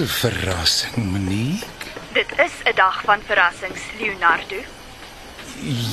'n verrassing, meneer. Dit is 'n dag van verrassings, Leonardo.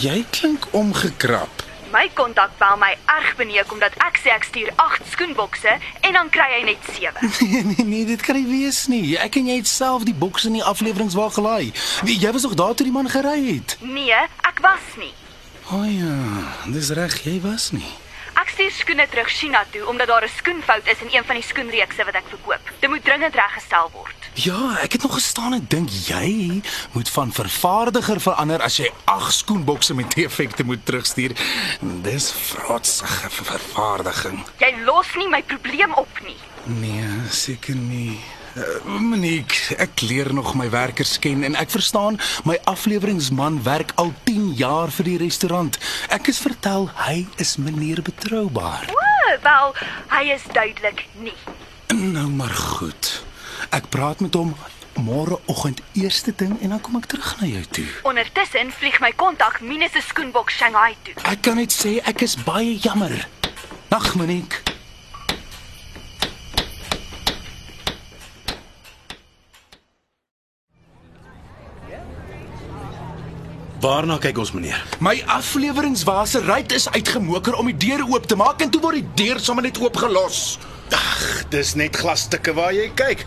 Jy klink omgekrap. My kontak bel my erg beneek omdat ek sê ek stuur 8 skoenbokse en dan kry hy net 7. Nee, nee, nee, dit kan nie wees nie. Ek en jy het self die bokse in die afleweringswa gelaai. Wie jy was nog daar toe die man gery het. Nee, ek was nie. O oh ja, dis reg, jy was nie. Stuur skoene terug China toe omdat daar 'n skoenfout is in een van die skoenreekse wat ek verkoop. Dit moet dringend reggestel word. Ja, ek het nog gestaan en dink jy moet van vervaardiger verander as jy 8 skoenbokse met defekte moet terugstuur. Dis vrotsige vervaardiging. Jy los nie my probleem op nie. Nee, seker nie. Uh, Monique, ek leer nog my werkers ken en ek verstaan my afleweringsman werk al 10 jaar vir die restaurant. Ek is vertel hy is meneer betroubaar. O, wel, hy is duidelik nie. Nou maar goed. Ek praat met hom môreoggend eerste ding en dan kom ek terug na jou toe. Ondertussen vlieg my kontak minus 'n skoenbok Shanghai toe. Ek kan net sê ek is baie jammer. Nag Monique. Waarna kyk ons meneer? My afleweringswase ruit is uitgemoker om die deur oop te maak en toe word die deur sommer net oopgelos. Ag, dis net glasstukke waar jy kyk.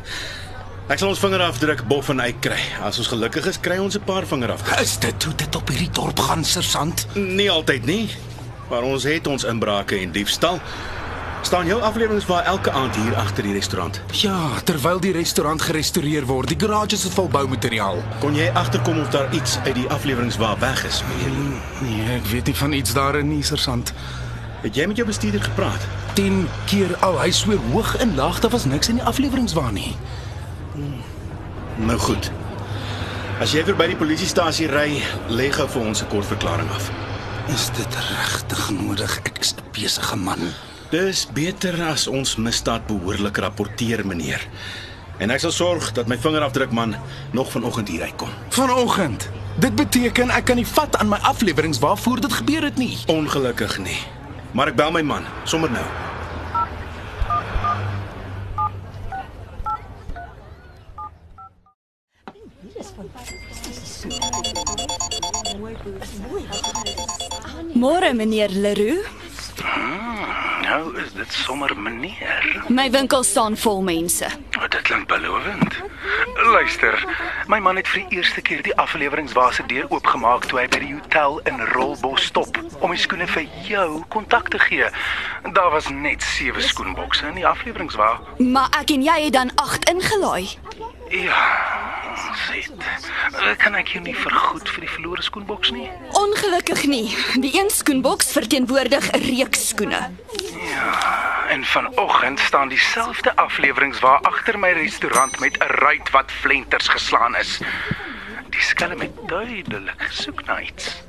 Ek sal ons vingerafdruk bof en uit kry. As ons gelukkig is, kry ons 'n paar vingerafdrukke. Is dit hoe dit op hierdie dorp gaan, sergeant? Nie altyd nie, maar ons het ons inbrake en diefstal. Staan jou afleweringswa elke aand hier agter die restaurant. Ja, terwyl die restaurant gerestoreer word, die garages is vol boumateriaal. Kon jy agterkom of daar iets uit die afleweringswa weg is, meneer? Nee, ek weet nie van iets daarin nie, sergeant. Het jy met jou bestuurder gepraat? 10 keer al, hy sweer hoog en laag, daar was niks in die afleweringswa nie. Nou goed. As jy verby die polisiestasie ry, lê gou vir ons 'n kort verklaring af. Is dit regtig nodig? Ek is 'n besige man. Dis beter as ons misdaad behoorlik rapporteer, meneer. En ek sal sorg dat my vingerafdrukman nog vanoggend hier uitkom. Vanoggend. Dit beteken ek kan nie vat aan my afleweringswa voor dit gebeur het nie. Ongelukkig nie. Maar ek bel my man sommer nou. Môre meneer Leroux. Nou is dit sommer meneer. My winkel staan vol mense. Oh, dit klink belovend. Luister, my man het vir die eerste keer die afleweringswa se deur oopgemaak toe hy by die hotel in Rolbos stop om die skoene vir jou kontak te gee. Daar was net sewe skoenbokse in die afleweringswa. Maar ek en jy het dan 8 ingelaai. Ja. Sit. Kan ek jou nie vergoed vir die verlore skoenboks nie? Ongelukkig nie. Die een skoenboks verteenwoordig 'n reeks skoene. En vanoggend staan dieselfde afleweringswa agter my restaurant met 'n ruit wat flenters geslaan is. Die skelm het duidelik gesoek na iets.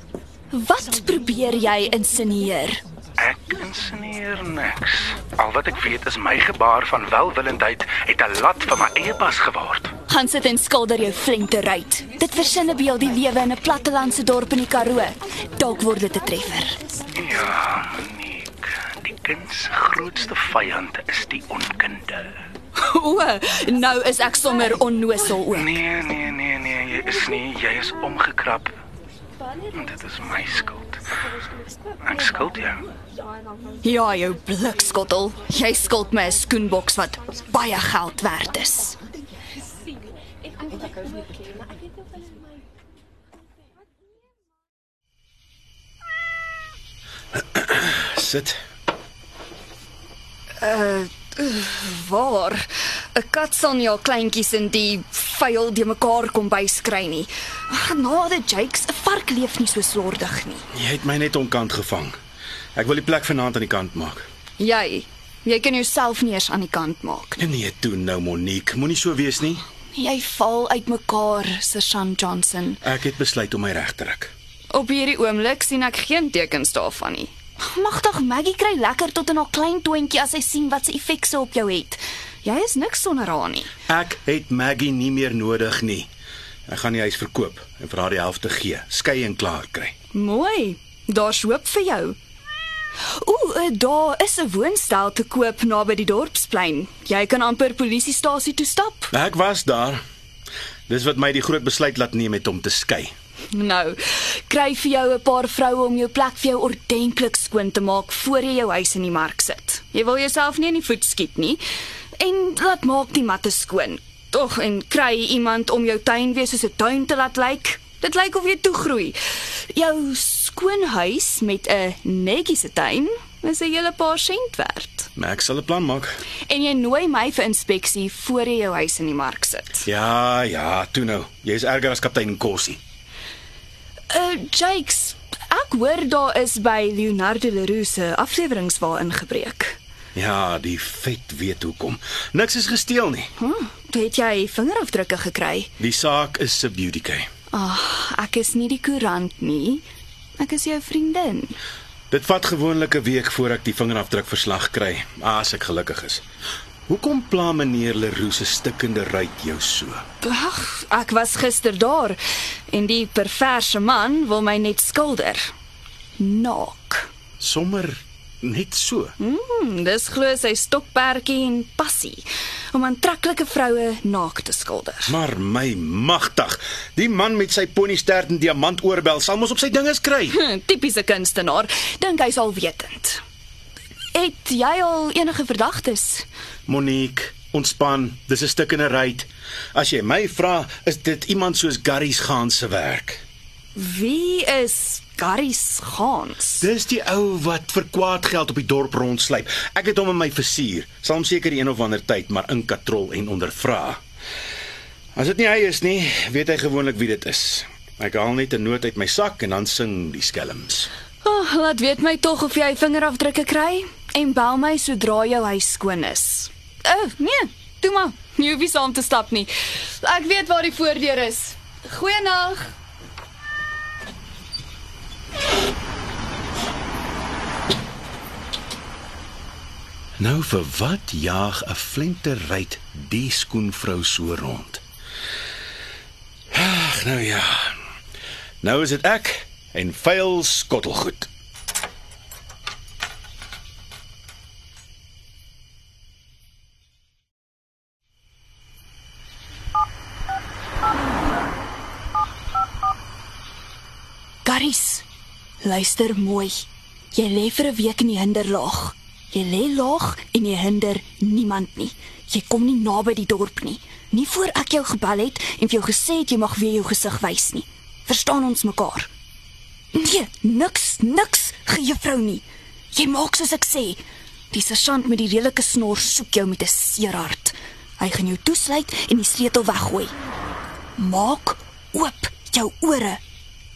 Wat probeer jy insinieer? Ek insinieer niks. Al wat ek weet is my gebaar van welwillendheid het 'n lat vir my eie pas geword. Gaan sit en skilder jou flenteruit. Dit versinnebeeld die lewe in 'n plattelandse dorp in die Karoo. Dalk word dit 'n treffer. Ja, Monique, die kind se grootste vyand is die onkunde. O, nou is ek sommer onnosel ook. Nee, nee, nee, nee, jy is nie, jy is omgekrap. Dit is my skuld. Ek skuld jou. Ja, jou blikskottel. Jy skuld my 'n skoenboks wat baie geld werd is. Sit. Waar? 'n Kat sal nie al kleintjies in die vuil de mekaar kom byskry nie. Genade, Jakes, 'n vark leef nie so slordig nie. Jy het my net onkant gevang. Ek wil die plek vanaand aan die kant maak. Jy, jy kan jouself nie eens aan die kant maak nie. Nee, toe nou Monique, moenie so wees nie. Jy val uitmekaar, Sergeant Johnson. Ek het besluit om my reg te ruk. Op hierdie oomblik sien ek geen tekens daarvan nie. Magtig Maggie kry lekker tot in haar klein toontjie as sy sien wat se effek sy op jou het. Jy is niks sonder haar nie. Ek het Maggie nie meer nodig nie. Ek gaan die huis verkoop en vir haar die helfte gee. Skei en klaar kry. Mooi. Daar's hoop vir jou. Ooh, eh, daar is 'n woonstel te koop naby die dorpsplein. Jy kan amper polisiestasie toe stap. Ek was daar. Dis wat my die groot besluit laat neem het om te skei. Nou, kry vir jou 'n paar vroue om jou plek vir jou ordentlik skoon te maak voor jy jou huis in die mark sit. Jy wil jouself nie in die voet skiet nie. En laat maak die matte skoon. Tog en kry iemand om jou tuin weer soos 'n tuin te laat lyk. Dit lyk of jy toegroei. Jou skoon huis met 'n netjiese tuin is 'n hele paar sent werd. Ek sal 'n plan maak. En jy nooi my vir inspeksie voor jy jou huis in die mark sit. Ja, ja, toe nou. Jy's erger as kaptein Kossie. Uh Jakes, ek hoor daar is by Leonardo Leroux se afleweringswa ingebreek. Ja, die vet weet hoekom. Niks is gesteel nie. Hm, het jy vingerafdrukke gekry? Die saak is sub judice. Ag, ek is nie die koerant nie. Ek is jou vriendin. Dit vat gewoonlik 'n week voor ek die vingerafdrukverslag kry, as ek gelukkig is. Hoekom pla meneer Leroux se stikkende ruit jou so? Ag, ek was gister daar en die perverse man wil my net skilder. Naak. Sommer net so. Mm, dis glo sy stokperdjie en passie om aantreklike vroue naak te skilder. Maar my magtig, die man met sy ponystert en diamantoorbel sal mos op sy dinges kry. Tipiese kunstenaar, dink hy's al wetend. Het jy al enige verdagtes? Monique, ontspan, dis 'n stuk in 'n ruit. As jy my vra, is dit iemand soos Garys gaan se werk. Wie is Gary Gans? Dis die ou wat vir kwaad geld op die dorp rondsluip. Ek het hom in my versier. Sal hom seker een of ander tyd maar inkatrol en ondervra. As dit nie hy is nie, weet hy gewoonlik wie dit is. Ek haal net 'n noot uit my sak en dan sing die skelms. Oh, laat weet my tog of jy vingerafdrukke kry en bel my sodra jou huis skoon is. O, oh, nee, toe maar. Jy hoef nie saam te stap nie. Ek weet waar die voordeur is. Goeienag. Nou vir wat jaag 'n flenterryt die skoenvrou so rond? Ag, nou ja. Nou is dit ek en vuil skottelgoed. Garis, luister mooi. Jy lê vir 'n week in die hinderlaag. Jy lê laag en jy hinder niemand nie. Jy kom nie naby die dorp nie. Nie voor ek jou gebel het en vir jou gesê het jy mag weer jou gesig wys nie. Verstaan ons mekaar? Nee, niks, niks, juffrou nie. Jy maak soos ek sê. Die sergeant met die redelike snor soek jou met 'n seerhart. Hy gaan jou toesluit en die sleutel weggooi. Maak oop jou ore.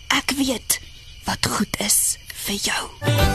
Ek weet wat goed is vir jou.